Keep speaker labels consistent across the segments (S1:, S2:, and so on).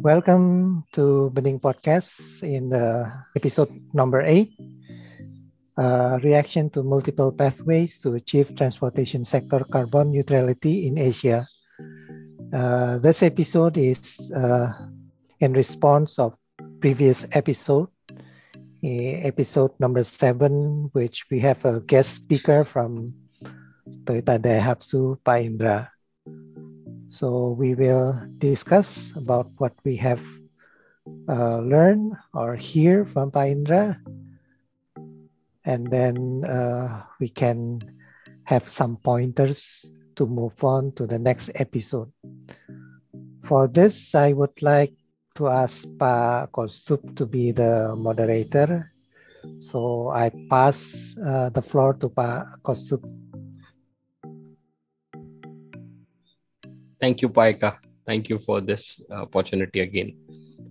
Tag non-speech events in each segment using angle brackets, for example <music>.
S1: Welcome to Bening Podcast in the episode number eight. Uh, reaction to multiple pathways to achieve transportation sector carbon neutrality in Asia. Uh, this episode is uh, in response of previous episode, eh, episode number seven, which we have a guest speaker from Toyota Daihatsu, Pa Indra. So we will discuss about what we have uh, learned or hear from Pa Indra. And then uh, we can have some pointers to move on to the next episode. For this, I would like to ask Pa Kostup to be the moderator. So I pass uh, the floor to Pa Kostup.
S2: Thank you, Paika. Thank you for this opportunity again.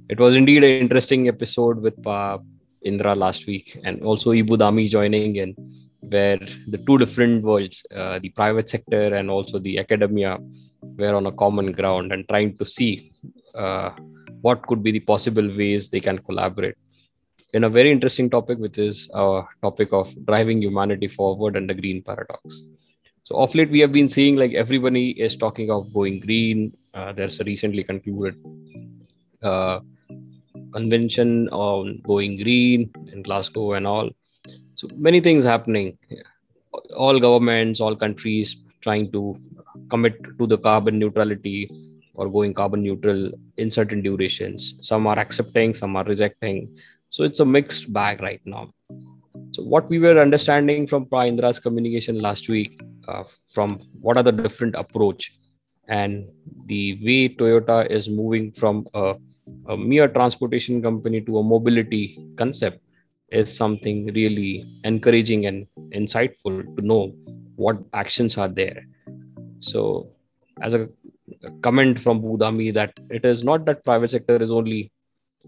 S2: It was indeed an interesting episode with Pa Indra last week, and also Ibu Dami joining in, where the two different worlds, uh, the private sector and also the academia, were on a common ground and trying to see uh, what could be the possible ways they can collaborate in a very interesting topic, which is a topic of driving humanity forward and the green paradox. So of late, we have been seeing like everybody is talking of going green. Uh, there's a recently concluded uh, convention on going green in Glasgow and all. So many things happening. All governments, all countries trying to commit to the carbon neutrality or going carbon neutral in certain durations. Some are accepting, some are rejecting. So it's a mixed bag right now. So what we were understanding from Indra's communication last week uh, from what are the different approach and the way Toyota is moving from a, a mere transportation company to a mobility concept is something really encouraging and insightful to know what actions are there. So, as a comment from Budami that it is not that private sector is only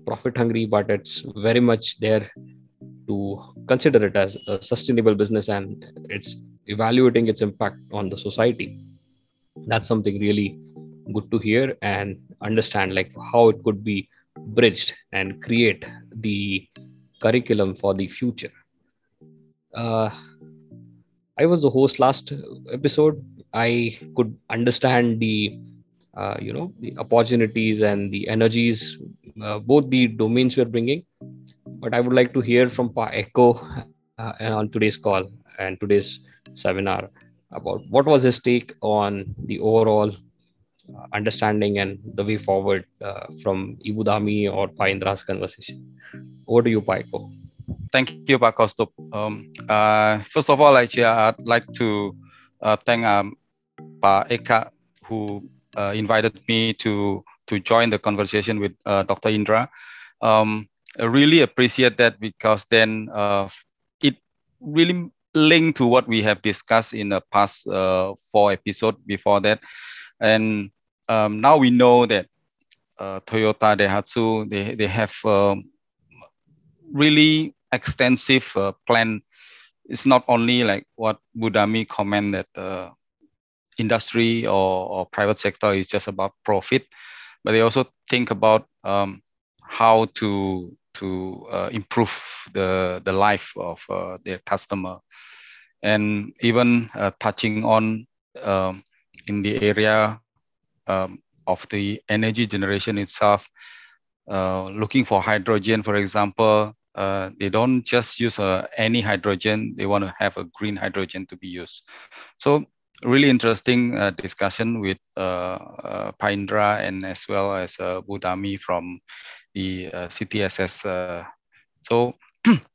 S2: profit hungry, but it's very much there to consider it as a sustainable business and it's evaluating its impact on the society. That's something really good to hear and understand like how it could be bridged and create the curriculum for the future. Uh, i was the host last episode. I could understand the uh, you know the opportunities and the energies uh, both the domains we're bringing but i would like to hear from pa echo uh, on today's call and today's seminar about what was his take on the overall uh, understanding and the way forward uh, from Ibu Dami or Pa Indra's conversation. Over to you, Paiko.
S3: Thank you, Pa Kostup. Um, uh, first of all, actually, I'd like to uh, thank um, Pa Eka, who uh, invited me to, to join the conversation with uh, Dr. Indra. Um, I really appreciate that because then it really linked to what we have discussed in the past uh, four episodes before that. And um, now we know that uh, Toyota Daihatsu, they, they have um, really extensive uh, plan. It's not only like what Budami comment that the industry or, or private sector is just about profit, but they also think about um, how to to uh, improve the the life of uh, their customer. And even uh, touching on um, in the area um, of the energy generation itself uh, looking for hydrogen for example uh, they don't just use uh, any hydrogen. They want to have a green hydrogen to be used. So really interesting uh, discussion with uh, uh, Pa Indra and as well as Budami from the uh, CTSS. Uh, so <clears throat>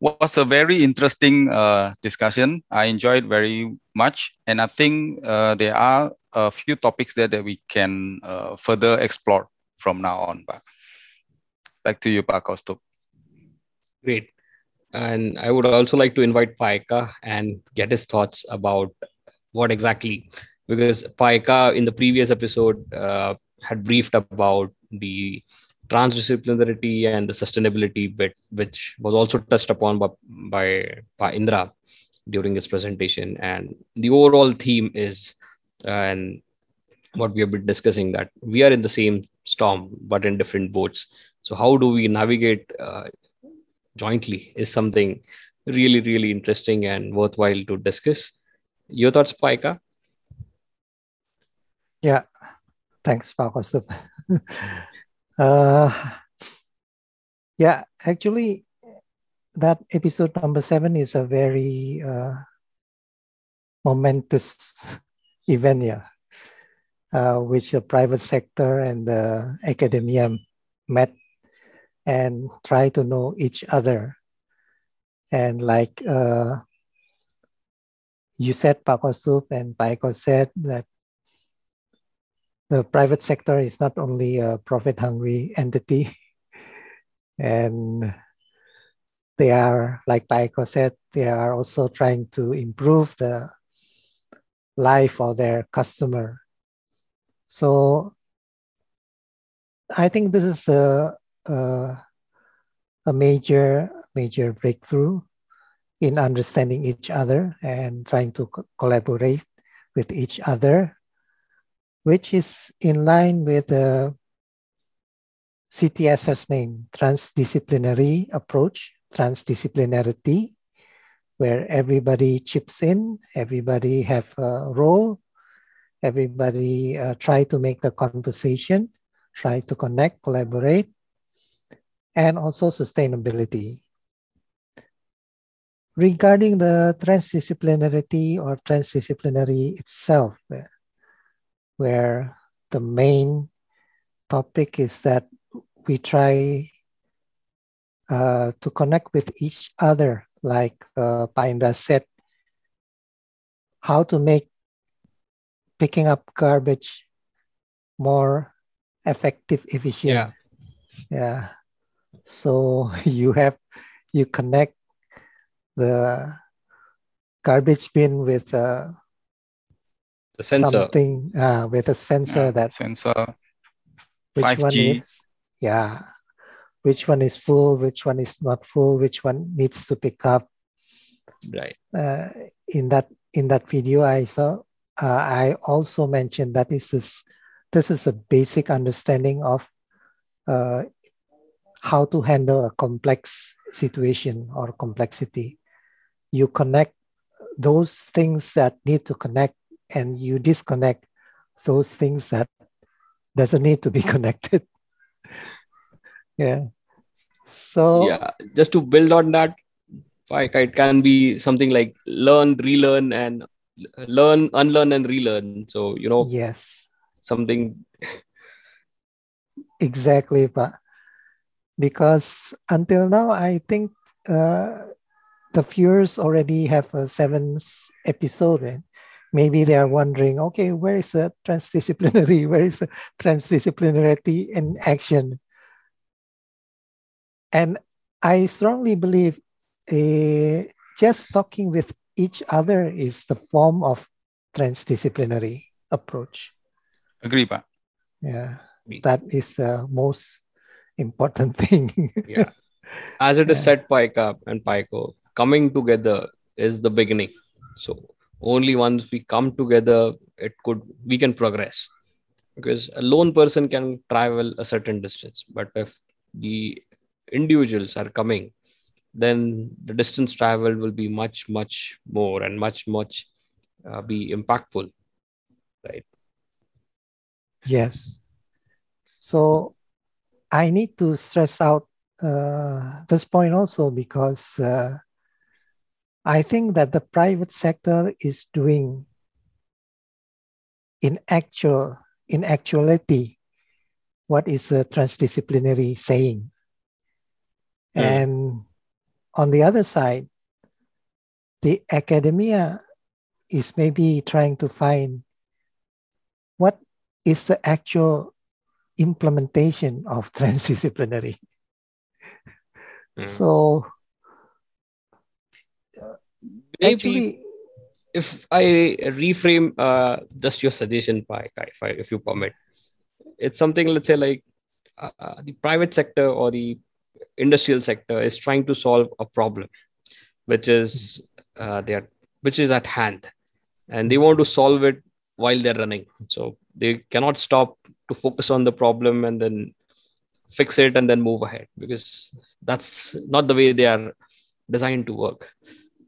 S3: was a very interesting uh, discussion. I enjoyed very much, and I think uh, there are a few topics there that we can uh, further explore from now on. But back to you, Pa Kostup.
S2: Great. And I would also like to invite Paika and get his thoughts about what exactly, because Paika in the previous episode uh, had briefed about the transdisciplinarity and the sustainability bit, which was also touched upon by, by, by Indra during his presentation. And the overall theme is, uh, and what we have been discussing, that we are in the same storm, but in different boats. So how do we navigate uh, jointly is something really, really interesting and worthwhile to discuss. Your thoughts, Paika?
S1: Yeah, thanks, Pak <laughs> uh, yeah, actually, that episode number seven is a very uh, momentous <laughs> event, yeah, uh, which the private sector and the academia met and try to know each other. And like uh, you said, Pak and Paiko said that the private sector is not only a profit hungry entity <laughs> and they are like Paiko said they are also trying to improve the life of their customer. So i think this is a, a, a major major breakthrough in understanding each other and trying to co- collaborate with each other which is in line with the CTSS name, transdisciplinary approach, transdisciplinarity, where everybody chips in, everybody have a role, everybody uh, try to make the conversation, try to connect, collaborate, and also sustainability. Regarding the transdisciplinarity or transdisciplinary itself, where the main topic is that we try uh, to connect with each other, like uh, Paindra said, how to make picking up garbage more effective, efficient.
S2: Yeah.
S1: Yeah. So <laughs> you have you connect the garbage bin with uh,
S2: the sensor.
S1: Something uh, with a sensor
S3: Yeah,
S1: that
S3: sensor.
S1: which one
S3: 5G.
S1: is yeah. Which one is full which one is not full which one needs to pick up.
S2: Right.
S1: Uh, in that in that video i saw uh, i also mentioned that this is this is a basic understanding of uh, how to handle a complex situation or complexity. You connect those things that need to connect and you disconnect those things that doesn't need to be <laughs> connected. Yeah. So
S2: yeah just to build on that like it can be something like learn relearn and learn unlearn and relearn. So you know
S1: yes.
S2: something
S1: exactly but because until now i think uh, the viewers already have a seventh episode and maybe they are wondering okay where is the transdisciplinary <laughs> where is the transdisciplinarity in action and i strongly believe uh, just talking with each other is the form of transdisciplinary approach
S3: Agree, Pak.
S1: yeah
S2: Agree.
S1: that is the most important <laughs> thing
S2: yeah as it is
S1: Yeah.
S2: said Paika and Paiko, coming together is the beginning. So only once we come together, it could we can progress. Because a lone person can travel a certain distance, but if the individuals are coming, then the distance traveled will be much, much more and much, much uh, be impactful. Right.
S1: Yes. So I need to stress out uh, this point also because uh, I think that the private sector is doing in actual in actuality what is the transdisciplinary saying.
S2: Mm.
S1: And on the other side, the academia is maybe trying to find what is the actual implementation of <laughs> transdisciplinary.
S2: Mm.
S1: So
S2: Maybe
S1: actually,
S2: if I reframe uh, just your suggestion, Paika, if I, if you permit, it's something let's say like uh, the private sector or the industrial sector is trying to solve a problem, which is uh, they are which is at hand, and they want to solve it while they're running. So they cannot stop to focus on the problem and then fix it and then move ahead because that's not the way they are designed to work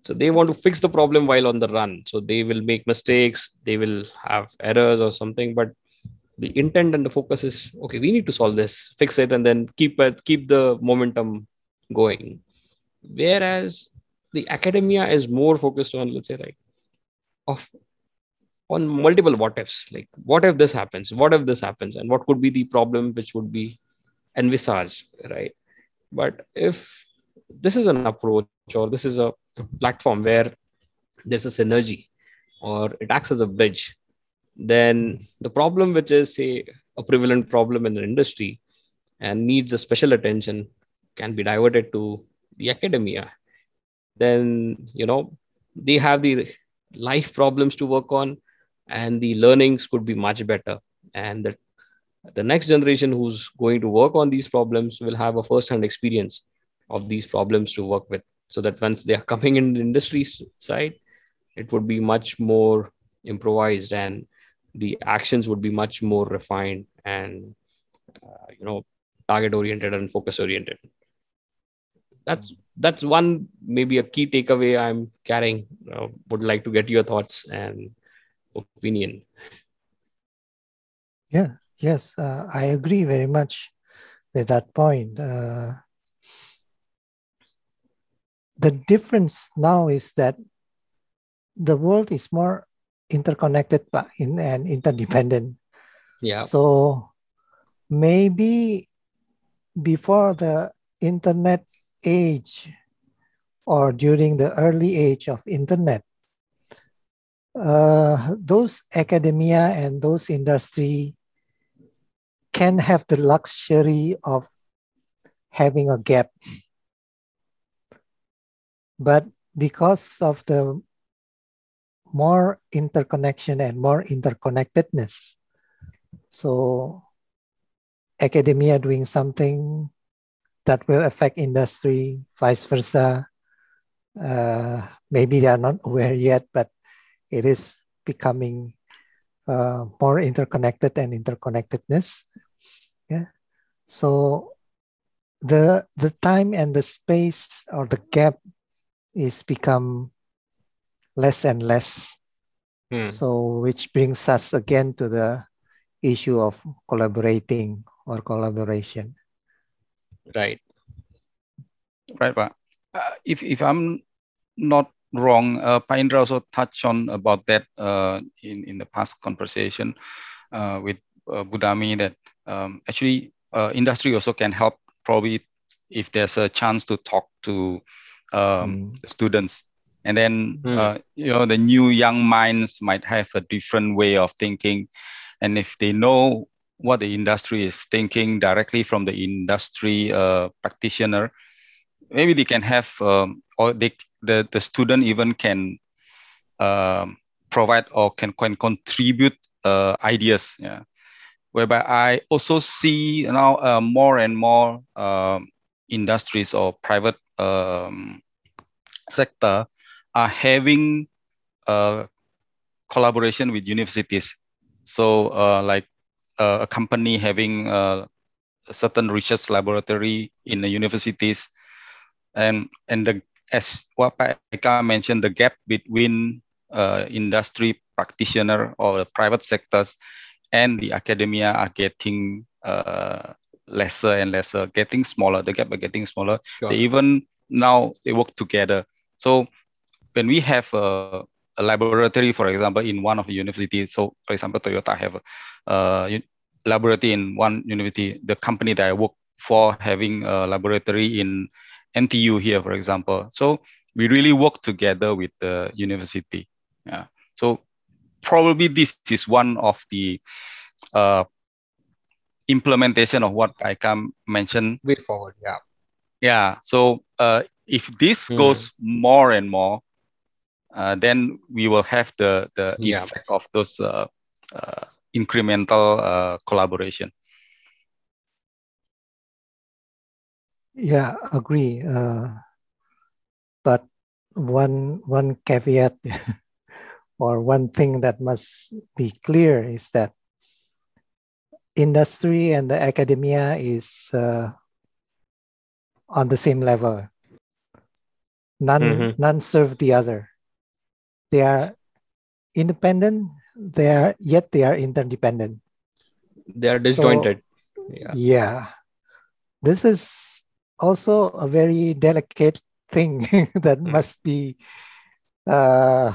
S2: so they want to fix the problem while on the run. So they will make mistakes they will have errors or something but the intent and the focus is okay we need to solve this fix it and then keep it keep the momentum going. Whereas the academia is more focused on let's say like of on multiple what ifs like what if this happens what if this happens and what could be the problem which would be envisaged right? But if this is an approach or this is a platform where there's a synergy or it acts as a bridge then the problem which is say a prevalent problem in the industry and needs a special attention can be diverted to the academia. Then you know they have the life problems to work on and the learnings could be much better. And the, the next generation who's going to work on these problems will have a first-hand experience of these problems to work with so that once they are coming in the industry side it would be much more improvised and the actions would be much more refined and uh, you know target oriented and focus oriented that's that's one maybe a key takeaway i'm carrying. Uh, would like to get your thoughts and opinion.
S1: Yeah yes uh, i agree very much with that point. Uh, the difference now is that the world is more interconnected in, and interdependent.
S2: Yeah.
S1: So maybe before the internet age or during the early age of internet, uh, those academia and those industry can have the luxury of having a gap but because of the more interconnection and more interconnectedness, so academia doing something that will affect industry, vice versa. Uh, maybe they are not aware yet, but it is becoming uh, more interconnected and interconnectedness. Yeah. So the the time and the space or the gap is become less and less. Hmm. So, which brings us again to the issue of collaborating or collaboration.
S2: Right.
S3: Right, but uh, if if I'm not wrong, uh, Paindra also touched on about that uh, in in the past conversation uh, with uh, Budami that um, actually uh, industry also can help probably if there's a chance to talk to um, mm. students and then mm. uh, you know the new young minds might have a different way of thinking and if they know what the industry is thinking directly from the industry uh, practitioner maybe they can have um, or they the, the student even can um, provide or can, can contribute uh, ideas yeah whereby i also see now uh, more and more um, industries or private um, sector are having collaboration with universities. So uh, like uh, a company having uh, a certain research laboratory in the universities and, and the, as what Eka mentioned, the gap between uh, industry practitioner or the private sectors and the academia are getting uh, lesser and lesser, getting smaller. The gap are getting smaller. Sure. They even now they work together. So when we have a, a, laboratory, for example, in one of the universities, so for example, Toyota have a, laboratory in one university, the company that I work for having a laboratory in NTU here, for example. So we really work together with the university. Yeah. So probably this is one of the uh, implementation of what I can mention.
S2: Way forward, yeah.
S3: Yeah. So uh, if this mm. goes more and more, uh, then we will have the the yeah. effect of those uh, uh, incremental uh, collaboration.
S1: Yeah, agree. Uh, but one one caveat <laughs> or one thing that must be clear is that industry and the academia is uh, on the same level. None, mm-hmm. none serve the other. They are independent. They are yet they are interdependent.
S2: They are disjointed.
S1: So, yeah. yeah. This is also a very delicate thing <laughs> that mm. must be uh,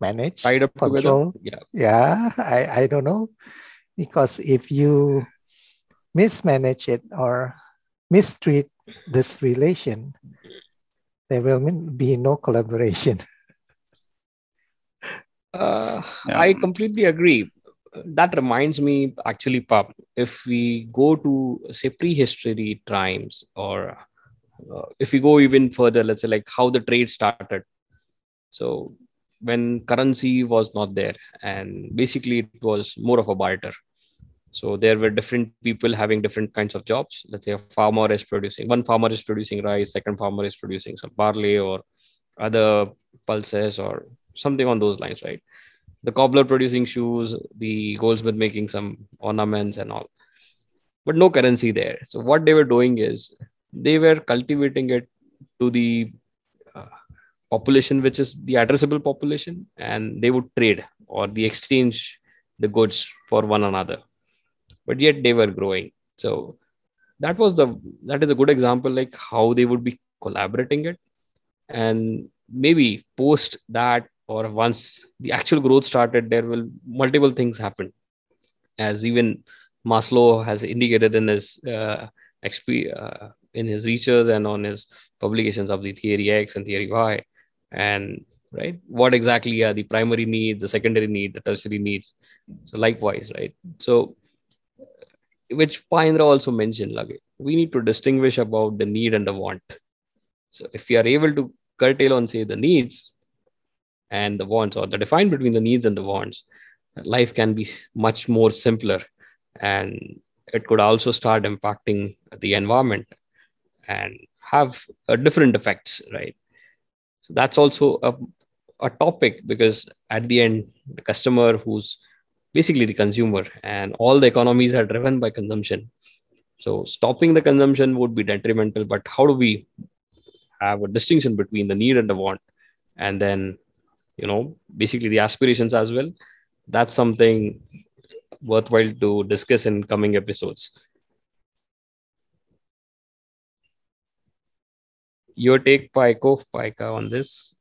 S1: managed,
S2: tied up
S1: control.
S2: together.
S1: Yeah, yeah. I I don't know because if you mismanage it or mistreat this relation, there will be no collaboration. <laughs>
S2: Uh, yeah. I completely agree. That reminds me, actually, Pap, if we go to say prehistory times, or uh, if we go even further, let's say like how the trade started. So when currency was not there, and basically it was more of a barter. So there were different people having different kinds of jobs. Let's say a farmer is producing one farmer is producing rice, second farmer is producing some barley or other pulses or something on those lines, right? The cobbler producing shoes, the goldsmith making some ornaments and all, but no currency there. So what they were doing is they were cultivating it to the uh, population, which is the addressable population, and they would trade or the exchange the goods for one another but yet they were growing. So that was the that is a good example like how they would be collaborating it. And maybe post that or once the actual growth started there will multiple things happen. As even maslow has indicated in his uh, uh, in his research and on his publications of the theory x and theory y. And right what exactly are the primary needs the secondary need the tertiary needs? So likewise right? So which Paindra also mentioned, like we need to distinguish about the need and the want. So if we are able to curtail on say the needs and the wants, or the define between the needs and the wants, life can be much more simpler, and it could also start impacting the environment and have a different effects, right? So that's also a, a topic because at the end, the customer who's basically the consumer and all the economies are driven by consumption. So stopping the consumption would be detrimental but how do we have a distinction between the need and the want? And then you know basically the aspirations as well. That's something worthwhile to discuss in coming episodes. Your take Paiko, Paika on this?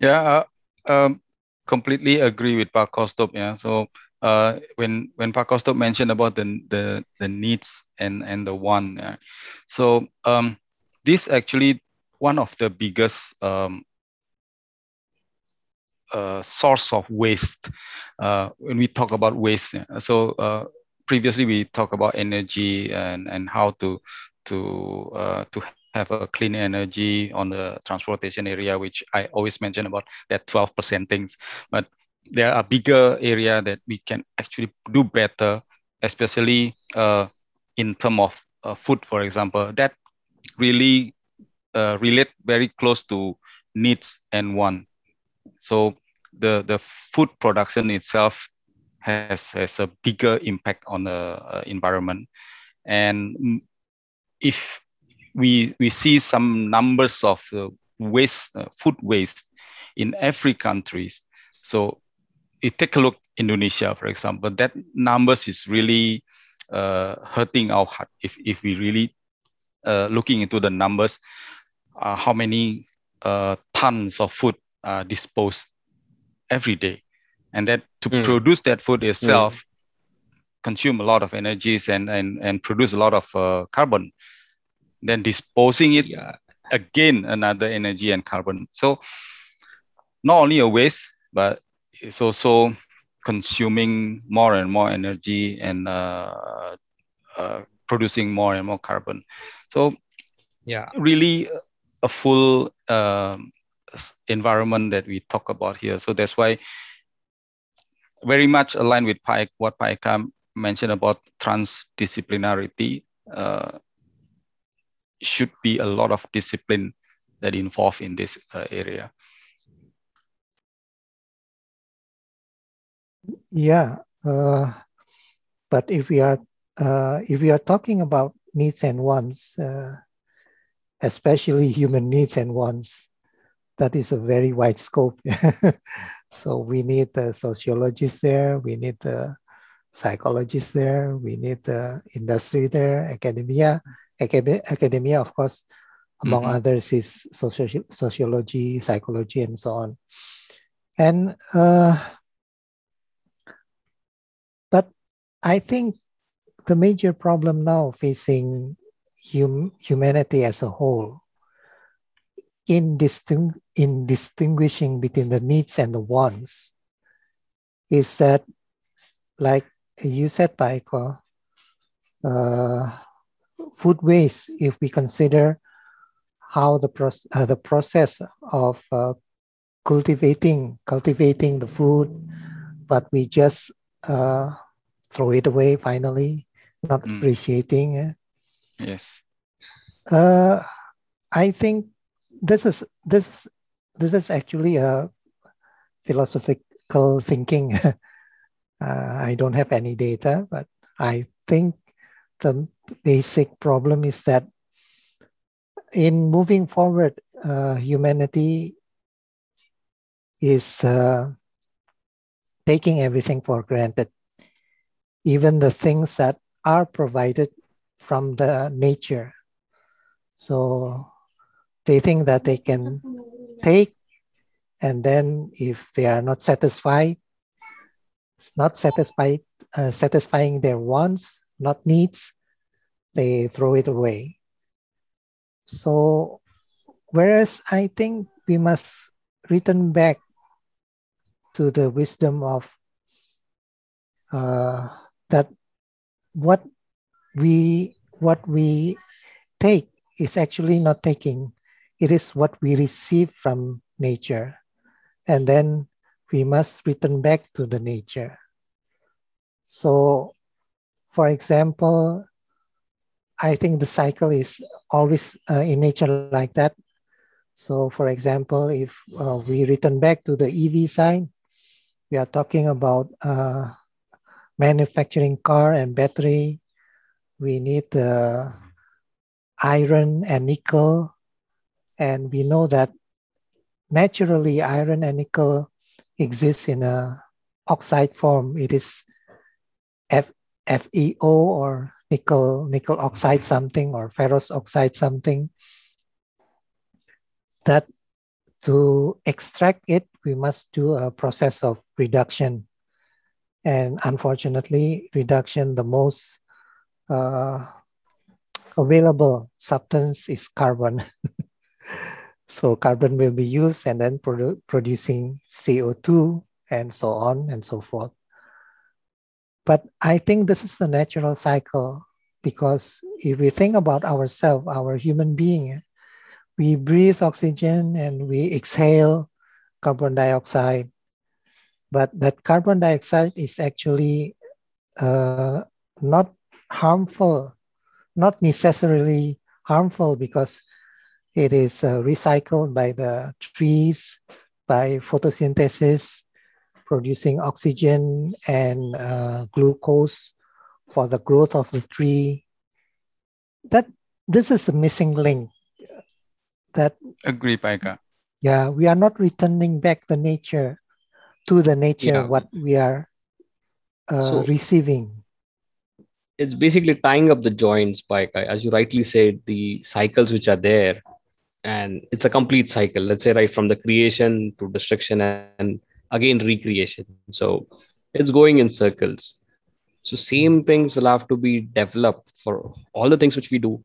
S3: Yeah uh, um, completely agree with Pak Kostop. Yeah. So uh, when when Pak Kostop mentioned about the the the needs and and the one, yeah. so um, this actually one of the biggest um, uh, source of waste uh, when we talk about waste. Yeah. So uh, previously we talked about energy and and how to to uh, to have a clean energy on the transportation area, which I always mention about that 12% things. But there are bigger area that we can actually do better, especially uh, in term of uh, food, for example, that really uh, relate very close to needs and want. So the, the food production itself has, has a bigger impact on the uh, environment. And if we we see some numbers of uh, waste, uh, food waste in every countries. So you take a look Indonesia, for example, that numbers is really uh, hurting our heart if, if we really uh, looking into the numbers, uh, how many uh, tons of food are disposed every day. And that to mm. produce that food itself mm. consume a lot of energies and, and, and produce a lot of uh, carbon then disposing it yeah. again another energy and carbon so not only a waste but it's also consuming more and more energy and uh, uh, producing more and more carbon so
S2: yeah
S3: really a full um, environment that we talk about here so that's why very much aligned with Pike, what Paika mentioned about transdisciplinarity. Uh, should be a lot of discipline that involved in this uh, area.
S1: Yeah, Uh, but if we are uh, if we are talking about needs and wants, uh, especially human needs and wants, that is a very wide scope. <laughs> so we need the sociologists there, we need the psychologists there, we need the industry there, academia. Academia, of course, among mm-hmm. others, is soci- sociology, psychology, and so on. And uh, but I think the major problem now facing hum- humanity as a whole in, disting- in distinguishing between the needs and the wants is that, like you said, Paiko, uh, food waste, if we consider how the, pro- uh, the process of uh, cultivating cultivating the food, but we just uh, throw it away finally, not mm. appreciating.
S3: Yes.
S1: Uh, I think this is this this is actually a philosophical thinking. <laughs> uh, I don't have any data, but I think the basic problem is that in moving forward, uh, humanity is uh, taking everything for granted, even the things that are provided from the nature. So they think that they can take, and then if they are not satisfied, not satisfied, uh, satisfying their wants, not needs, they throw it away. So, whereas I think we must return back to the wisdom of uh, that what we what we take is actually not taking it is what we receive from nature. And then we must return back to the nature. So, for example, I think the cycle is always uh, in nature like that. So, for example, if uh, we return back to the EV side, we are talking about uh, manufacturing car and battery. We need the iron and nickel and we know that naturally iron and nickel exists in a oxide form. It is F, FeO or nickel, nickel oxide something or ferrous oxide something. That to extract it, we must do a process of reduction. And unfortunately, reduction, the most uh, available substance is carbon. <laughs> so carbon will be used and then produ- producing CO2 and so on and so forth. But I think this is the natural cycle because if we think about ourselves, our human being, we breathe oxygen and we exhale carbon dioxide. But that carbon dioxide is actually uh, not harmful, not necessarily harmful because it is uh, recycled by the trees by photosynthesis, producing oxygen and uh, glucose for the growth of the tree. That this is the missing link. That
S3: agree, Paika.
S1: Yeah, we are not returning back the nature to the nature yeah. what we are uh, so, receiving.
S2: It's basically tying up the joints, Paika. As you rightly said, the cycles which are there and it's a complete cycle let's say right from the creation to destruction and again recreation. So it's going in circles. So same things will have to be developed for all the things which we do.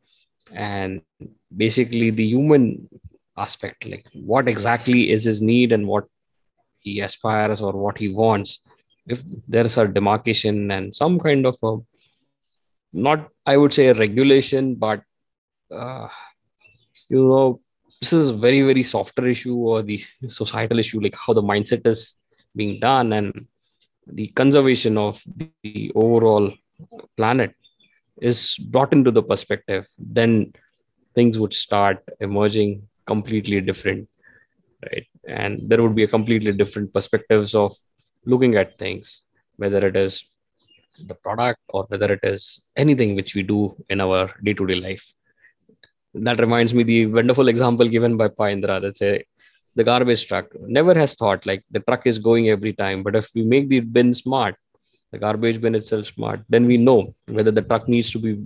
S2: And basically the human aspect like what exactly is his need and what he aspires or what he wants. If there's a demarcation and some kind of a not i would say a regulation but uh, you know this is a very very softer issue or the societal issue like how the mindset is being done and the conservation of the overall planet is brought into the perspective then things would start emerging completely different right? And there would be a completely different perspectives of looking at things whether it is the product or whether it is anything which we do in our day-to-day life that reminds me the wonderful example given by Pa Indra that say the garbage truck. Never has thought like the truck is going every time but if we make the bin smart the garbage bin itself smart then we know whether the truck needs to be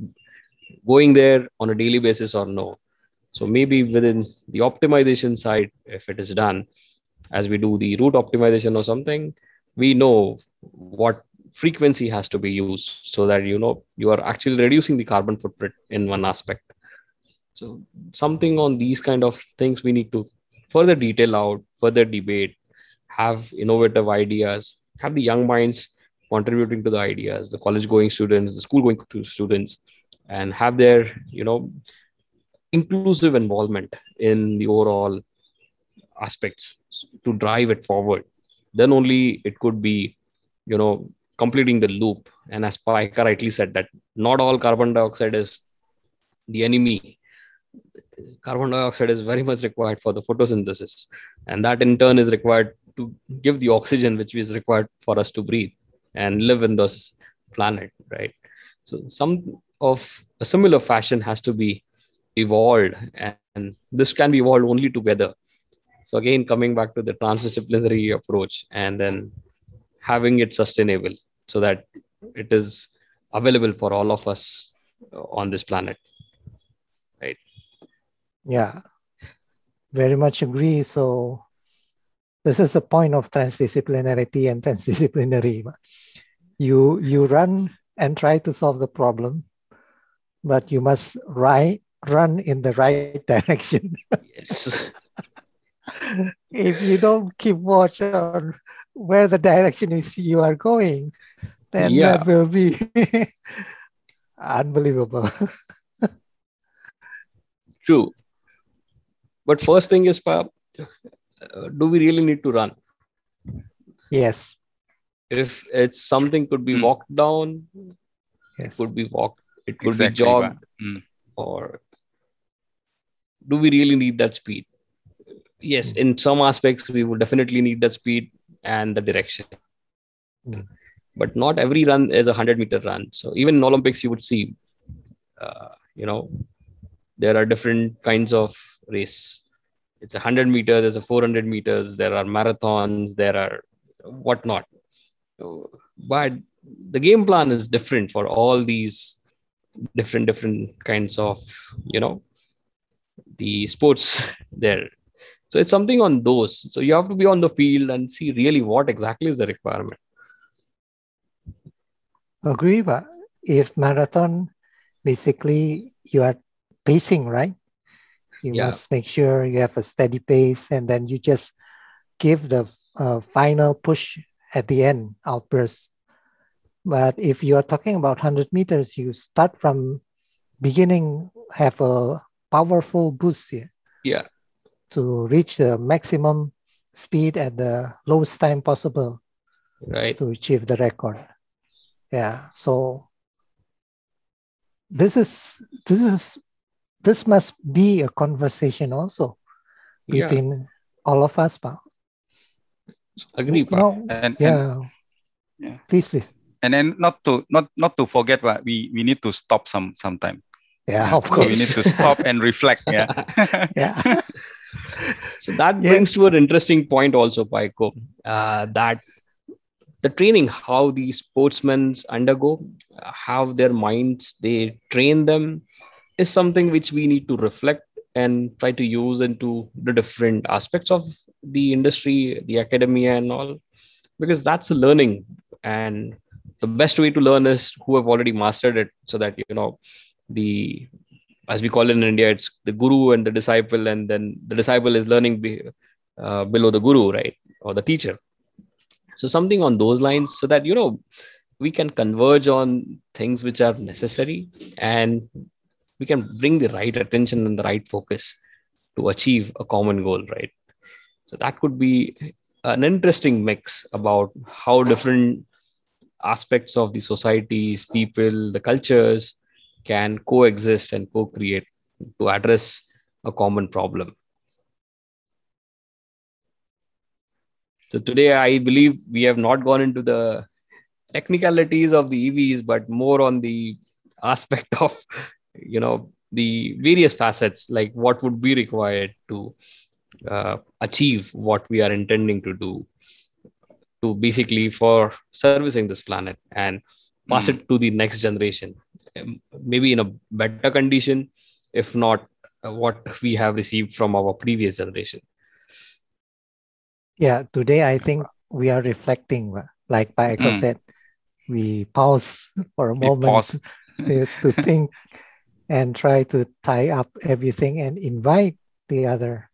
S2: going there on a daily basis or no. So maybe within the optimization side if it is done as we do the route optimization or something we know what frequency has to be used so that you know you are actually reducing the carbon footprint in one aspect so something on these kind of things we need to further detail out further debate have innovative ideas have the young minds contributing to the ideas the college going students the school going students and have their you know inclusive involvement in the overall aspects to drive it forward. Then only it could be you know completing the loop. And as Paika rightly said that not all carbon dioxide is the enemy carbon dioxide is very much required for the photosynthesis. And that in turn is required to give the oxygen which is required for us to breathe and live in this planet right? So some of a similar fashion has to be evolved and this can be evolved only together. So again coming back to the transdisciplinary approach and then having it sustainable so that it is available for all of us on this planet
S1: yeah. Very much agree. So this is the point of transdisciplinarity and transdisciplinary. You you run and try to solve the problem but you must right, run in the right <laughs> direction. Yes. If you don't keep watch on where the direction is you are going then yeah. that will be <laughs> unbelievable. <laughs>
S2: True but first thing is uh, do we really need to run
S1: yes
S2: if it's something could be hmm. walked down
S1: yes
S2: could be walked it could exactly. be jogged mm. or do we really need that speed yes mm. in some aspects we would definitely need that speed and the direction mm. but not every run is a 100 meter run so even in olympics you would see uh, you know there are different kinds of race it's a 100 meter there's a 400 meters there are marathons there are whatnot. But the game plan is different for all these different different kinds of you know the sports <laughs> there. So it's something on those. So you have to be on the field and see really what exactly is the requirement.
S1: Agree but if marathon basically you are pacing right you yeah. must make sure you have a steady pace and then you just give the uh, final push at the end outburst but if you are talking about 100 meters, you start from beginning, have a powerful boost here.
S2: Yeah.
S1: To reach the maximum speed at the lowest time possible.
S2: Right.
S1: To achieve the record. Yeah. So this is this is this must be a conversation also between yeah. all of us. Pa.
S2: Agree. Pa.
S1: No, and, yeah. And, yeah. Please, please
S3: and then not to not not to forget what we we need to stop some sometime
S1: yeah, yeah of course
S3: we need to stop and reflect yeah <laughs>
S1: yeah <laughs>
S2: so that yeah. brings to an interesting point also paiko uh, that the training how these sportsmen undergo how their minds they train them is something which we need to reflect and try to use into the different aspects of the industry the academia and all because that's a learning. And the best way to learn is who have already mastered it so that you know the as we call it in india it's the guru and the disciple and then the disciple is learning be, uh, below the guru right or the teacher. So something on those lines so that you know we can converge on things which are necessary and we can bring the right attention and the right focus to achieve a common goal right so that could be an interesting mix about how different aspects of the societies, people, the cultures can coexist and co create to address a common problem. So, today I believe we have not gone into the technicalities of the EVs, but more on the aspect <laughs> of, you know, the various facets, like what would be required to uh, achieve what we are intending to do to basically for servicing this planet and pass mm. it to the next generation um, maybe in a better condition if not uh, what we have received from our previous generation
S1: yeah today i think we are reflecting like Pak Eko mm. said we pause <laughs> for a we moment <laughs> to, to think and try to tie up everything and invite the other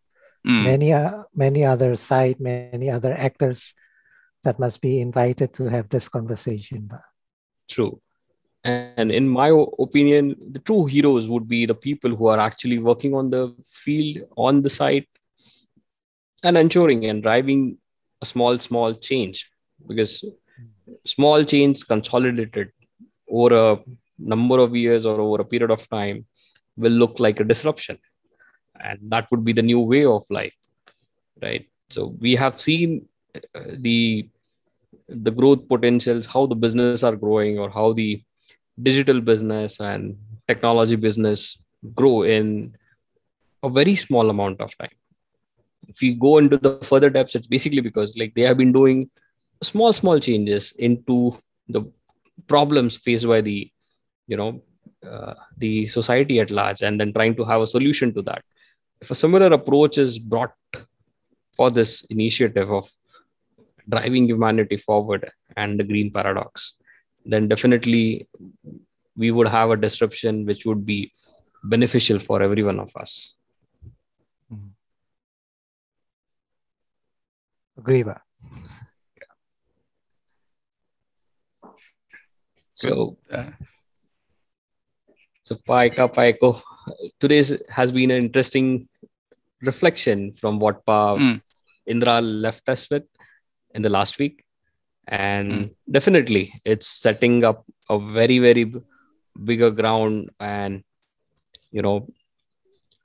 S1: mm. many uh, many other side many other actors that must be invited to have this conversation.
S2: True. And in my opinion the true heroes would be the people who are actually working on the field on the site and ensuring and driving a small small change. Because small change consolidated over a number of years or over a period of time will look like a disruption. And that would be the new way of life right? So we have seen uh, the the growth potentials how the business are growing or how the digital business and technology business grow in a very small amount of time. If we go into the further depths it's basically because like they have been doing small small changes into the problems faced by the you know uh, the society at large and then trying to have a solution to that if a similar approach is brought for this initiative of driving humanity forward and the green paradox then definitely we would have a disruption which would be beneficial for every one of us
S1: mm-hmm. agree ba?
S2: Yeah. so uh, so Paika Paiko, today's has been an interesting reflection from what Pa mm. Indra left us with in the last week. And mm. definitely it's setting up a very, very bigger ground and you know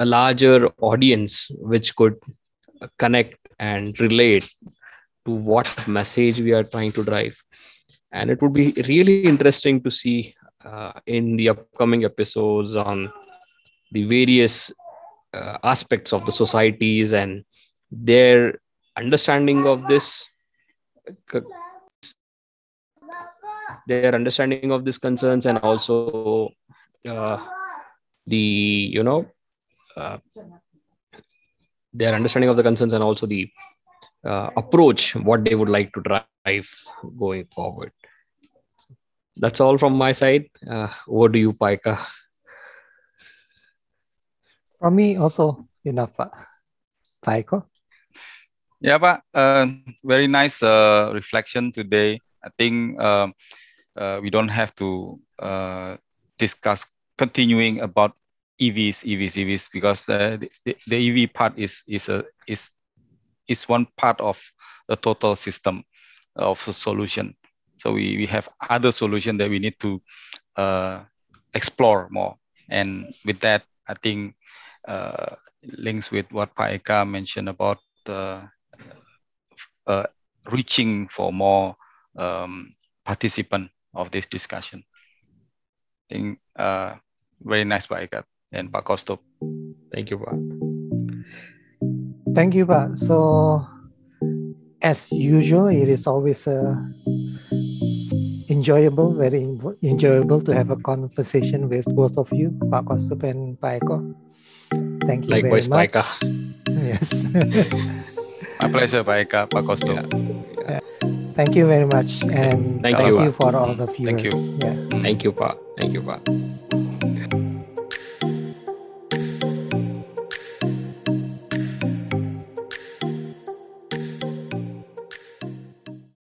S2: a larger audience which could connect and relate to what message we are trying to drive and it would be really interesting to see uh, in the upcoming episodes on the various uh, aspects of the societies and their understanding of this their understanding of these concerns and also uh, the you know uh, their understanding of the concerns and also the uh, approach what they would like to drive going forward that's all from my side. Uh, over to you, Paika.
S1: From me, also enough, Paiko.
S3: Yeah, but uh, very nice uh, reflection today. I think um, uh, we don't have to uh, discuss continuing about EVs, EVs, EVs because the, the, the EV part is is a is is one part of the total system of the solution. So we, we have other solutions that we need to uh, explore more. And with that, I think uh, links with what Paika mentioned about uh, uh, reaching for more um, participant of this discussion. I think uh, very nice Paika and Pak Kostop.
S2: Thank you, Pak.
S1: Thank you, Pak. So as usual, it is always a enjoyable, hmm. very enjoyable to have a conversation with both of you, Pak Kostop and Pak Eko. Thank you
S2: Likewise,
S1: very much.
S2: Paika. <laughs>
S1: Yes. <laughs>
S3: My pleasure, Pak Eka, Pak Kostop.
S1: Yeah. Yeah. Thank you very much, and thank, thank you, you for all the viewers.
S2: Thank you.
S1: Yeah.
S2: Thank you, Pa. Thank you, Pa.